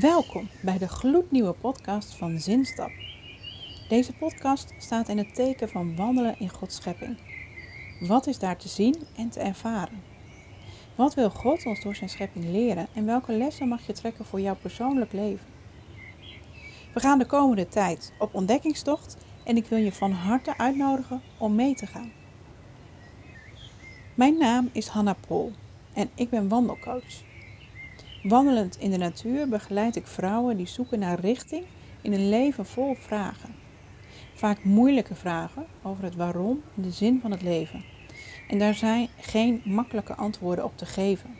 Welkom bij de gloednieuwe podcast van Zinstap. Deze podcast staat in het teken van wandelen in Gods schepping. Wat is daar te zien en te ervaren? Wat wil God ons door zijn schepping leren en welke lessen mag je trekken voor jouw persoonlijk leven? We gaan de komende tijd op ontdekkingstocht en ik wil je van harte uitnodigen om mee te gaan. Mijn naam is Hanna Pol en ik ben wandelcoach. Wandelend in de natuur begeleid ik vrouwen die zoeken naar richting in een leven vol vragen. Vaak moeilijke vragen over het waarom en de zin van het leven. En daar zijn geen makkelijke antwoorden op te geven.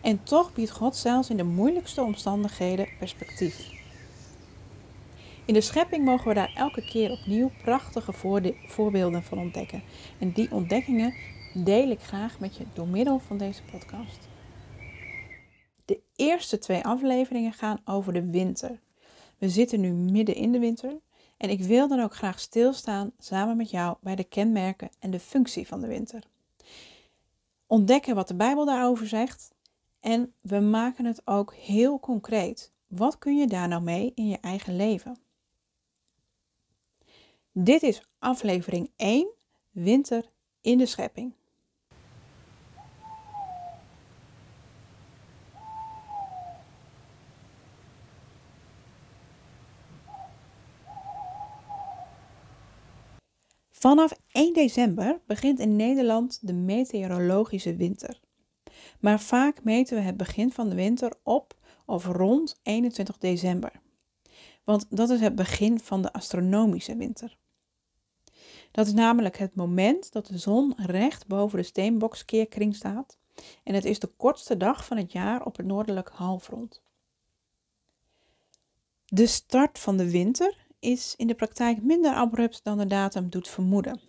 En toch biedt God zelfs in de moeilijkste omstandigheden perspectief. In de schepping mogen we daar elke keer opnieuw prachtige voorbeelden van ontdekken. En die ontdekkingen deel ik graag met je door middel van deze podcast. De eerste twee afleveringen gaan over de winter. We zitten nu midden in de winter en ik wil dan ook graag stilstaan samen met jou bij de kenmerken en de functie van de winter. Ontdekken wat de Bijbel daarover zegt en we maken het ook heel concreet. Wat kun je daar nou mee in je eigen leven? Dit is aflevering 1, Winter in de Schepping. Vanaf 1 december begint in Nederland de meteorologische winter. Maar vaak meten we het begin van de winter op of rond 21 december. Want dat is het begin van de astronomische winter. Dat is namelijk het moment dat de zon recht boven de steenbokskeerkring staat en het is de kortste dag van het jaar op het noordelijk halfrond. De start van de winter is in de praktijk minder abrupt dan de datum doet vermoeden.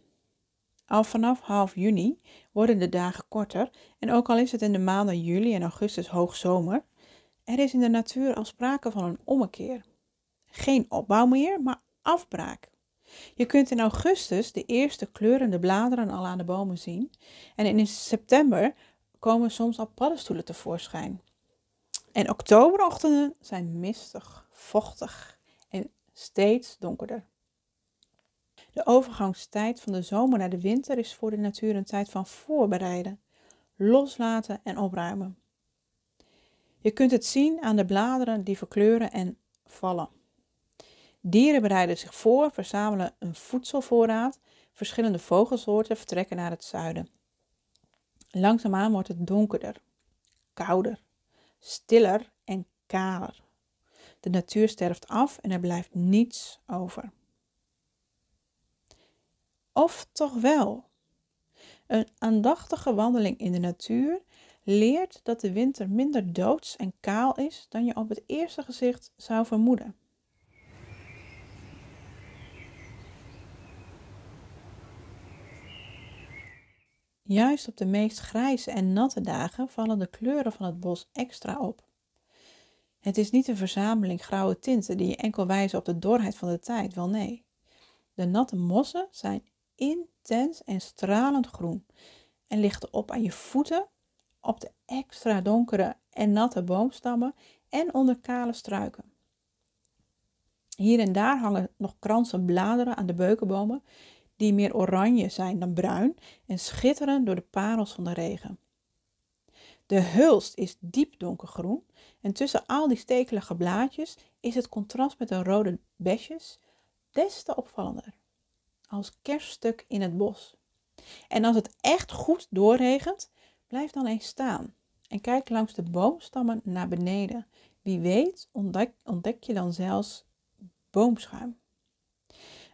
Al vanaf half juni worden de dagen korter en ook al is het in de maanden juli en augustus hoogzomer, er is in de natuur al sprake van een ommekeer. Geen opbouw meer, maar afbraak. Je kunt in augustus de eerste kleurende bladeren al aan de bomen zien en in september komen soms al paddenstoelen tevoorschijn. En oktoberochtenden zijn mistig, vochtig steeds donkerder. De overgangstijd van de zomer naar de winter is voor de natuur een tijd van voorbereiden, loslaten en opruimen. Je kunt het zien aan de bladeren die verkleuren en vallen. Dieren bereiden zich voor, verzamelen een voedselvoorraad, verschillende vogelsoorten vertrekken naar het zuiden. Langzaamaan wordt het donkerder, kouder, stiller en kaler. De natuur sterft af en er blijft niets over. Of toch wel? Een aandachtige wandeling in de natuur leert dat de winter minder doods en kaal is dan je op het eerste gezicht zou vermoeden. Juist op de meest grijze en natte dagen vallen de kleuren van het bos extra op. Het is niet een verzameling grauwe tinten die je enkel wijzen op de dorheid van de tijd, wel nee. De natte mossen zijn intens en stralend groen en lichten op aan je voeten, op de extra donkere en natte boomstammen en onder kale struiken. Hier en daar hangen nog kransen bladeren aan de beukenbomen die meer oranje zijn dan bruin en schitteren door de parels van de regen. De hulst is diep donkergroen en tussen al die stekelige blaadjes is het contrast met de rode besjes des te opvallender. Als kerststuk in het bos. En als het echt goed doorregent, blijf dan eens staan en kijk langs de boomstammen naar beneden. Wie weet ontdek, ontdek je dan zelfs boomschuim.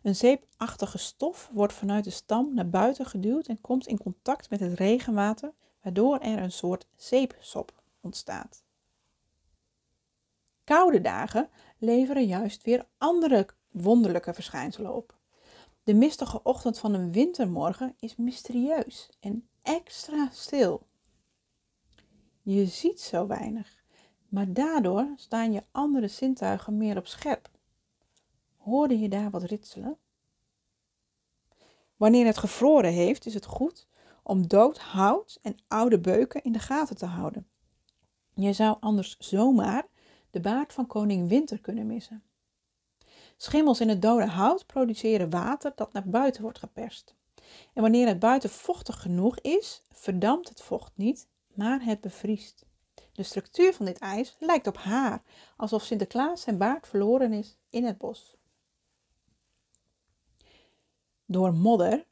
Een zeepachtige stof wordt vanuit de stam naar buiten geduwd en komt in contact met het regenwater waardoor er een soort zeepsop ontstaat. Koude dagen leveren juist weer andere wonderlijke verschijnselen op. De mistige ochtend van een wintermorgen is mysterieus en extra stil. Je ziet zo weinig, maar daardoor staan je andere zintuigen meer op scherp. Hoorde je daar wat ritselen? Wanneer het gevroren heeft, is het goed om dood hout en oude beuken in de gaten te houden. Je zou anders zomaar de baard van koning Winter kunnen missen. Schimmels in het dode hout produceren water dat naar buiten wordt geperst. En wanneer het buiten vochtig genoeg is, verdampt het vocht niet, maar het bevriest. De structuur van dit ijs lijkt op haar, alsof Sinterklaas zijn baard verloren is in het bos. Door modder,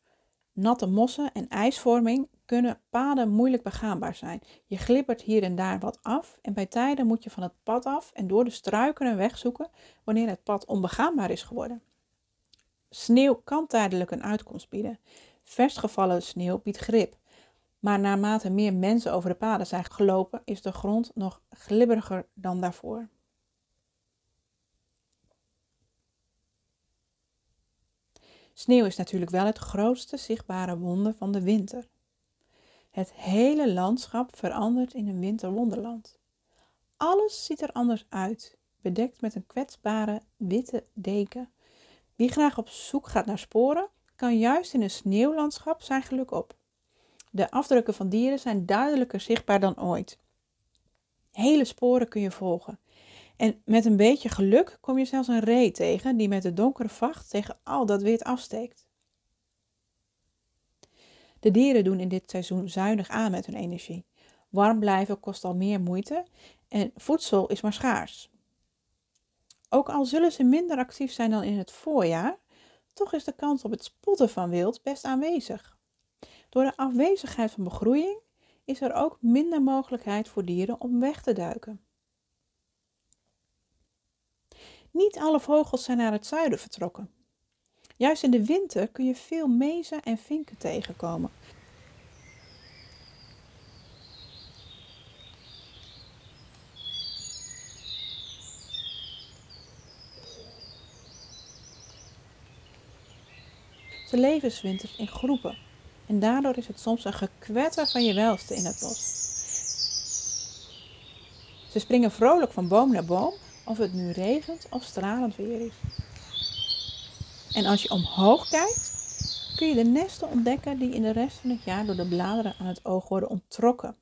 natte mossen en ijsvorming kunnen paden moeilijk begaanbaar zijn. Je glibbert hier en daar wat af en bij tijden moet je van het pad af en door de struiken een weg zoeken wanneer het pad onbegaanbaar is geworden. Sneeuw kan tijdelijk een uitkomst bieden. Versgevallen sneeuw biedt grip. Maar naarmate meer mensen over de paden zijn gelopen, is de grond nog glibberiger dan daarvoor. Sneeuw is natuurlijk wel het grootste zichtbare wonder van de winter. Het hele landschap verandert in een winterwonderland. Alles ziet er anders uit, bedekt met een kwetsbare witte deken. Wie graag op zoek gaat naar sporen, kan juist in een sneeuwlandschap zijn geluk op. De afdrukken van dieren zijn duidelijker zichtbaar dan ooit. Hele sporen kun je volgen. En met een beetje geluk kom je zelfs een ree tegen die met de donkere vacht tegen al dat wit afsteekt. De dieren doen in dit seizoen zuinig aan met hun energie. Warm blijven kost al meer moeite en voedsel is maar schaars. Ook al zullen ze minder actief zijn dan in het voorjaar, toch is de kans op het spotten van wild best aanwezig. Door de afwezigheid van begroeiing is er ook minder mogelijkheid voor dieren om weg te duiken. Niet alle vogels zijn naar het zuiden vertrokken. Juist in de winter kun je veel mezen en vinken tegenkomen. Ze leven winters in groepen en daardoor is het soms een gekwetter van je welste in het bos. Ze springen vrolijk van boom naar boom, of het nu regent of stralend weer is. En als je omhoog kijkt, kun je de nesten ontdekken die in de rest van het jaar door de bladeren aan het oog worden onttrokken.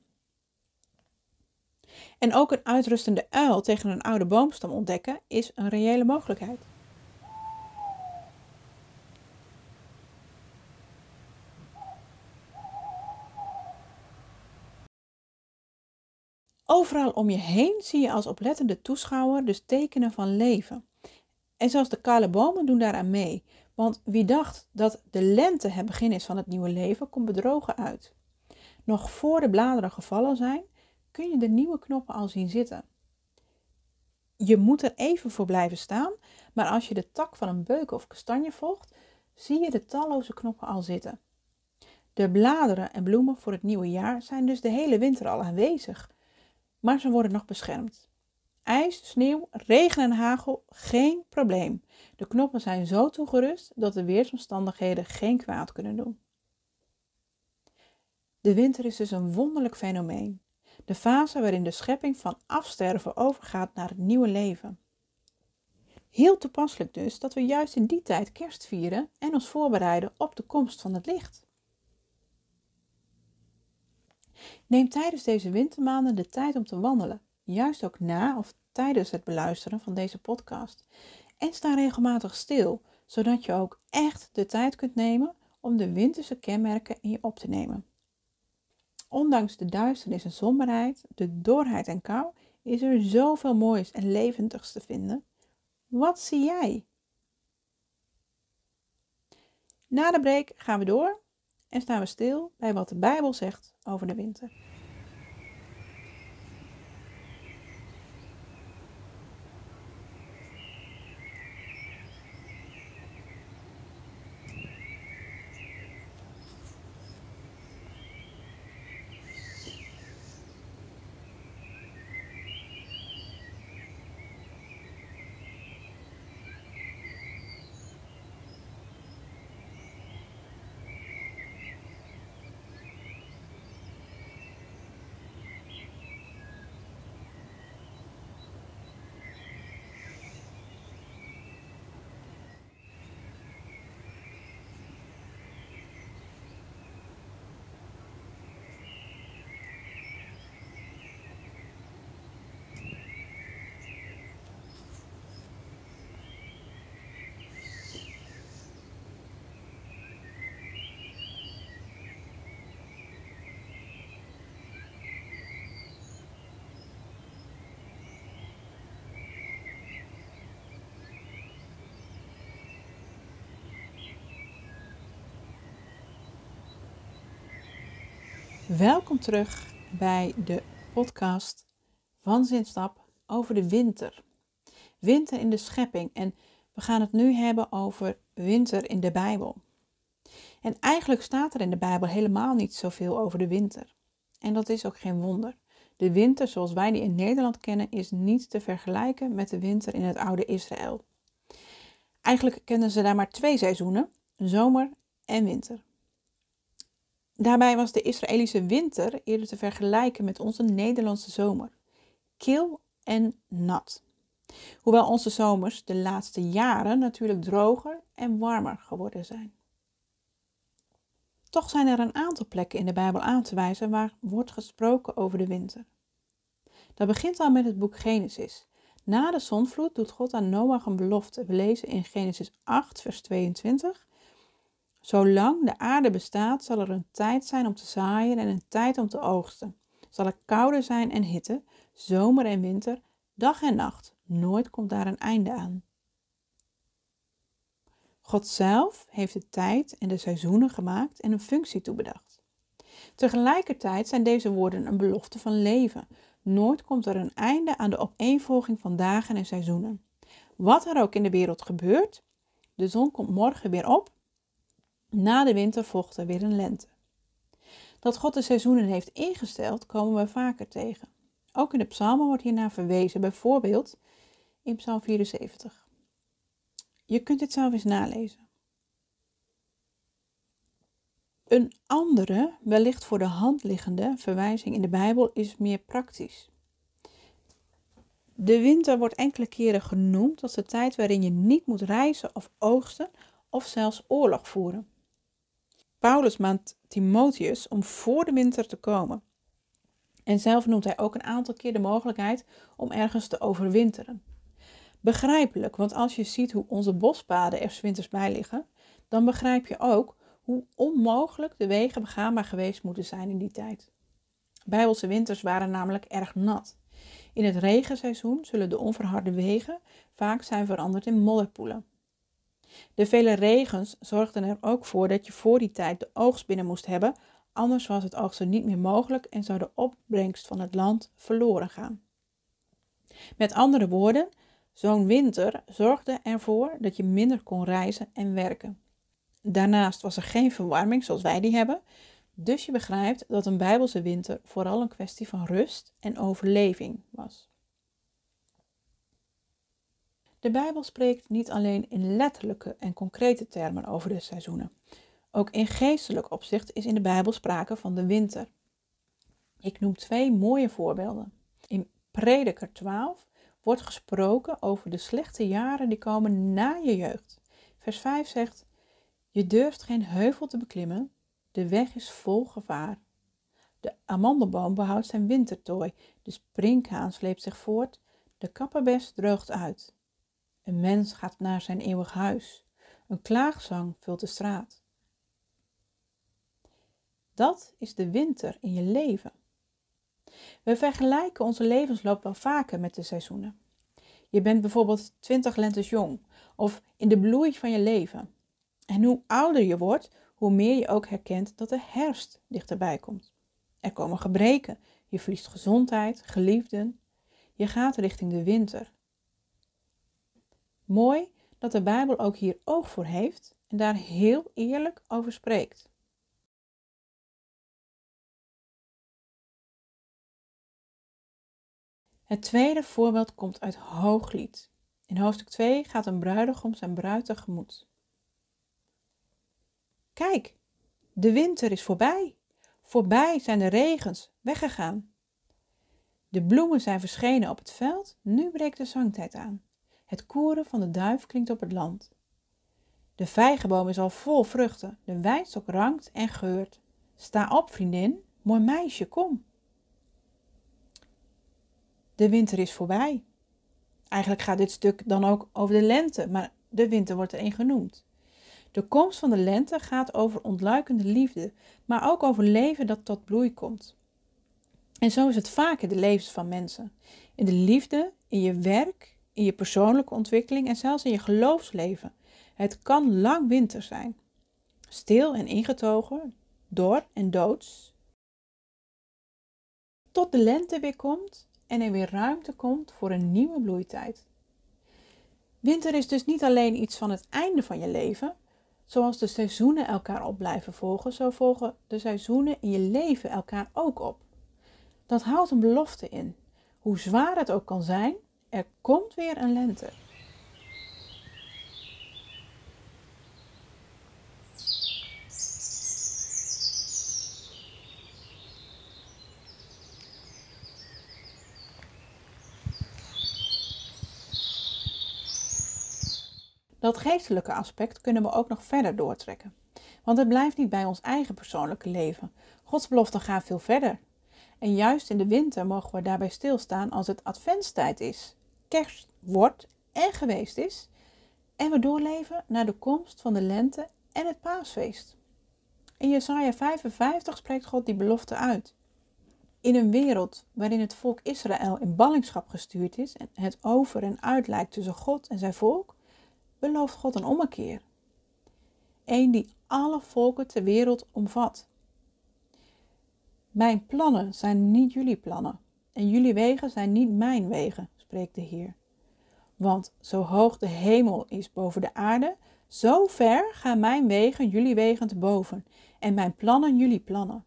En ook een uitrustende uil tegen een oude boomstam ontdekken is een reële mogelijkheid. Overal om je heen zie je als oplettende toeschouwer dus tekenen van leven. En zelfs de kale bomen doen daaraan mee. Want wie dacht dat de lente het begin is van het nieuwe leven, komt bedrogen uit. Nog voor de bladeren gevallen zijn, kun je de nieuwe knoppen al zien zitten. Je moet er even voor blijven staan, maar als je de tak van een beuk of kastanje volgt, zie je de talloze knoppen al zitten. De bladeren en bloemen voor het nieuwe jaar zijn dus de hele winter al aanwezig maar ze worden nog beschermd. IJs, sneeuw, regen en hagel, geen probleem. De knoppen zijn zo toegerust dat de weersomstandigheden geen kwaad kunnen doen. De winter is dus een wonderlijk fenomeen. De fase waarin de schepping van afsterven overgaat naar het nieuwe leven. Heel toepasselijk dus dat we juist in die tijd kerst vieren en ons voorbereiden op de komst van het licht. Neem tijdens deze wintermaanden de tijd om te wandelen, juist ook na of tijdens het beluisteren van deze podcast. En sta regelmatig stil, zodat je ook echt de tijd kunt nemen om de winterse kenmerken in je op te nemen. Ondanks de duisternis en somberheid, de dorheid en kou, is er zoveel moois en levendigs te vinden. Wat zie jij? Na de break gaan we door en staan we stil bij wat de Bijbel zegt over de winter. Welkom terug bij de podcast van Zinstap over de winter. Winter in de schepping en we gaan het nu hebben over winter in de Bijbel. En eigenlijk staat er in de Bijbel helemaal niet zoveel over de winter. En dat is ook geen wonder. De winter zoals wij die in Nederland kennen is niet te vergelijken met de winter in het oude Israël. Eigenlijk kennen ze daar maar twee seizoenen, zomer en winter. Daarbij was de Israëlische winter eerder te vergelijken met onze Nederlandse zomer. Kil en nat. Hoewel onze zomers de laatste jaren natuurlijk droger en warmer geworden zijn. Toch zijn er een aantal plekken in de Bijbel aan te wijzen waar wordt gesproken over de winter. Dat begint al met het boek Genesis. Na de zonvloed doet God aan Noach een belofte. We lezen in Genesis 8, vers 22. Zolang de aarde bestaat, zal er een tijd zijn om te zaaien en een tijd om te oogsten. Zal er koude zijn en hitte, zomer en winter, dag en nacht. Nooit komt daar een einde aan. God zelf heeft de tijd en de seizoenen gemaakt en een functie toebedacht. Tegelijkertijd zijn deze woorden een belofte van leven. Nooit komt er een einde aan de opeenvolging van dagen en seizoenen. Wat er ook in de wereld gebeurt, de zon komt morgen weer op. Na de winter volgt er weer een lente. Dat God de seizoenen heeft ingesteld, komen we vaker tegen. Ook in de psalmen wordt hiernaar verwezen, bijvoorbeeld in Psalm 74. Je kunt dit zelf eens nalezen. Een andere, wellicht voor de hand liggende verwijzing in de Bijbel is meer praktisch. De winter wordt enkele keren genoemd als de tijd waarin je niet moet reizen of oogsten of zelfs oorlog voeren. Paulus maakt Timotheus om voor de winter te komen. En zelf noemt hij ook een aantal keer de mogelijkheid om ergens te overwinteren. Begrijpelijk, want als je ziet hoe onze bospaden er winters bij liggen, dan begrijp je ook hoe onmogelijk de wegen begaanbaar geweest moeten zijn in die tijd. Bijbelse winters waren namelijk erg nat. In het regenseizoen zullen de onverharde wegen vaak zijn veranderd in modderpoelen. De vele regens zorgden er ook voor dat je voor die tijd de oogst binnen moest hebben, anders was het oogsten niet meer mogelijk en zou de opbrengst van het land verloren gaan. Met andere woorden, zo'n winter zorgde ervoor dat je minder kon reizen en werken. Daarnaast was er geen verwarming zoals wij die hebben, dus je begrijpt dat een Bijbelse winter vooral een kwestie van rust en overleving was. De Bijbel spreekt niet alleen in letterlijke en concrete termen over de seizoenen. Ook in geestelijk opzicht is in de Bijbel sprake van de winter. Ik noem twee mooie voorbeelden. In Prediker 12 wordt gesproken over de slechte jaren die komen na je jeugd. Vers 5 zegt: Je durft geen heuvel te beklimmen, de weg is vol gevaar. De amandelboom behoudt zijn wintertooi, de sprinkhaan sleept zich voort, de kapperbes droogt uit. Een mens gaat naar zijn eeuwig huis. Een klaagzang vult de straat. Dat is de winter in je leven. We vergelijken onze levensloop wel vaker met de seizoenen. Je bent bijvoorbeeld 20 lentes jong of in de bloei van je leven. En hoe ouder je wordt, hoe meer je ook herkent dat de herfst dichterbij komt. Er komen gebreken, je verliest gezondheid, geliefden. Je gaat richting de winter. Mooi dat de Bijbel ook hier oog voor heeft en daar heel eerlijk over spreekt. Het tweede voorbeeld komt uit Hooglied. In hoofdstuk 2 gaat een bruidegom zijn bruid tegemoet. Kijk, de winter is voorbij. Voorbij zijn de regens weggegaan. De bloemen zijn verschenen op het veld, nu breekt de zangtijd aan. Het koeren van de duif klinkt op het land. De vijgenboom is al vol vruchten, de wijnstok rankt en geurt. Sta op, vriendin, mooi meisje, kom. De winter is voorbij. Eigenlijk gaat dit stuk dan ook over de lente, maar de winter wordt erin genoemd. De komst van de lente gaat over ontluikende liefde, maar ook over leven dat tot bloei komt. En zo is het vaak in de levens van mensen. In de liefde, in je werk, in je persoonlijke ontwikkeling en zelfs in je geloofsleven. Het kan lang winter zijn. Stil en ingetogen, dor en doods. Tot de lente weer komt en er weer ruimte komt voor een nieuwe bloeitijd. Winter is dus niet alleen iets van het einde van je leven. Zoals de seizoenen elkaar op blijven volgen, zo volgen de seizoenen in je leven elkaar ook op. Dat houdt een belofte in. Hoe zwaar het ook kan zijn, er komt weer een lente. Dat geestelijke aspect kunnen we ook nog verder doortrekken. Want het blijft niet bij ons eigen persoonlijke leven. Gods belofte gaat veel verder. En juist in de winter mogen we daarbij stilstaan als het adventstijd is, kerst wordt en geweest is, en we doorleven naar de komst van de lente en het paasfeest. In Jesaja 55 spreekt God die belofte uit. In een wereld waarin het volk Israël in ballingschap gestuurd is en het over en uit lijkt tussen God en zijn volk, belooft God een ommekeer. Een die alle volken ter wereld omvat. Mijn plannen zijn niet jullie plannen en jullie wegen zijn niet mijn wegen, spreekt de Heer. Want zo hoog de hemel is boven de aarde, zo ver gaan mijn wegen jullie wegen te boven en mijn plannen jullie plannen.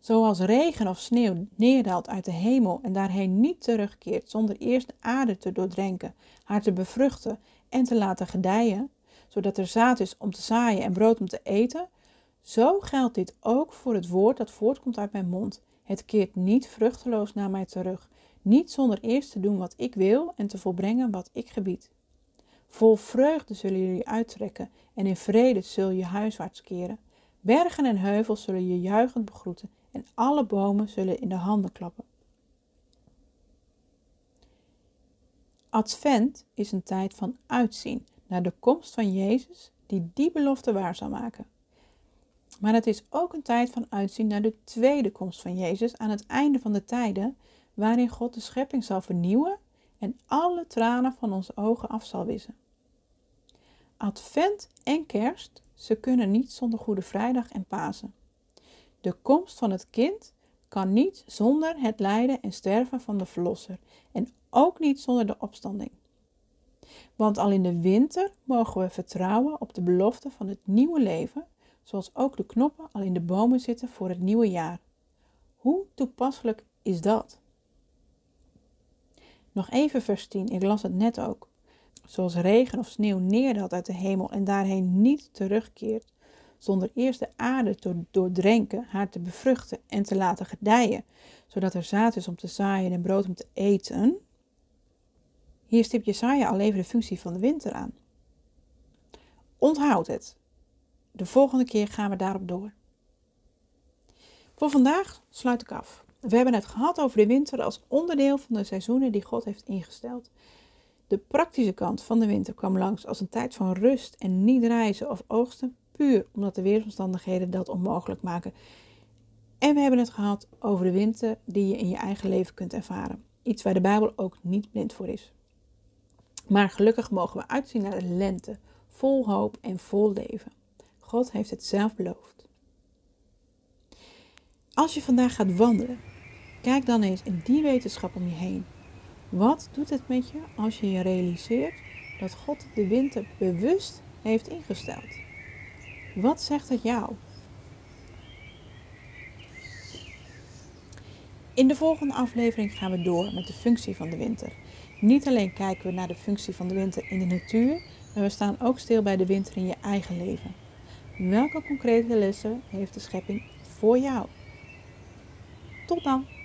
Zoals regen of sneeuw neerdaalt uit de hemel en daarheen niet terugkeert zonder eerst de aarde te doordrenken, haar te bevruchten en te laten gedijen, zodat er zaad is om te zaaien en brood om te eten, zo geldt dit ook voor het woord dat voortkomt uit mijn mond. Het keert niet vruchteloos naar mij terug, niet zonder eerst te doen wat ik wil en te volbrengen wat ik gebied. Vol vreugde zullen jullie uittrekken en in vrede zul je huiswaarts keren. Bergen en heuvels zullen je juichend begroeten en alle bomen zullen in de handen klappen. Advent is een tijd van uitzien naar de komst van Jezus die die belofte waar zal maken. Maar het is ook een tijd van uitzien naar de tweede komst van Jezus aan het einde van de tijden, waarin God de schepping zal vernieuwen en alle tranen van onze ogen af zal wissen. Advent en kerst, ze kunnen niet zonder Goede Vrijdag en Pasen. De komst van het kind kan niet zonder het lijden en sterven van de Verlosser en ook niet zonder de opstanding. Want al in de winter mogen we vertrouwen op de belofte van het nieuwe leven, zoals ook de knoppen al in de bomen zitten voor het nieuwe jaar. Hoe toepasselijk is dat? Nog even vers 10, ik las het net ook. Zoals regen of sneeuw neerdaalt uit de hemel en daarheen niet terugkeert, zonder eerst de aarde te doordrenken, haar te bevruchten en te laten gedijen, zodat er zaad is om te zaaien en brood om te eten. Hier stipt Jesaja al even de functie van de winter aan. Onthoud het. De volgende keer gaan we daarop door. Voor vandaag sluit ik af. We hebben het gehad over de winter als onderdeel van de seizoenen die God heeft ingesteld. De praktische kant van de winter kwam langs als een tijd van rust en niet reizen of oogsten, puur omdat de weersomstandigheden dat onmogelijk maken. En we hebben het gehad over de winter die je in je eigen leven kunt ervaren. Iets waar de Bijbel ook niet blind voor is. Maar gelukkig mogen we uitzien naar de lente, vol hoop en vol leven. God heeft het zelf beloofd. Als je vandaag gaat wandelen, kijk dan eens in die wetenschap om je heen. Wat doet het met je als je je realiseert dat God de winter bewust heeft ingesteld? Wat zegt het jou? In de volgende aflevering gaan we door met de functie van de winter. Niet alleen kijken we naar de functie van de winter in de natuur, maar we staan ook stil bij de winter in je eigen leven. Welke concrete lessen heeft de schepping voor jou? Tot dan!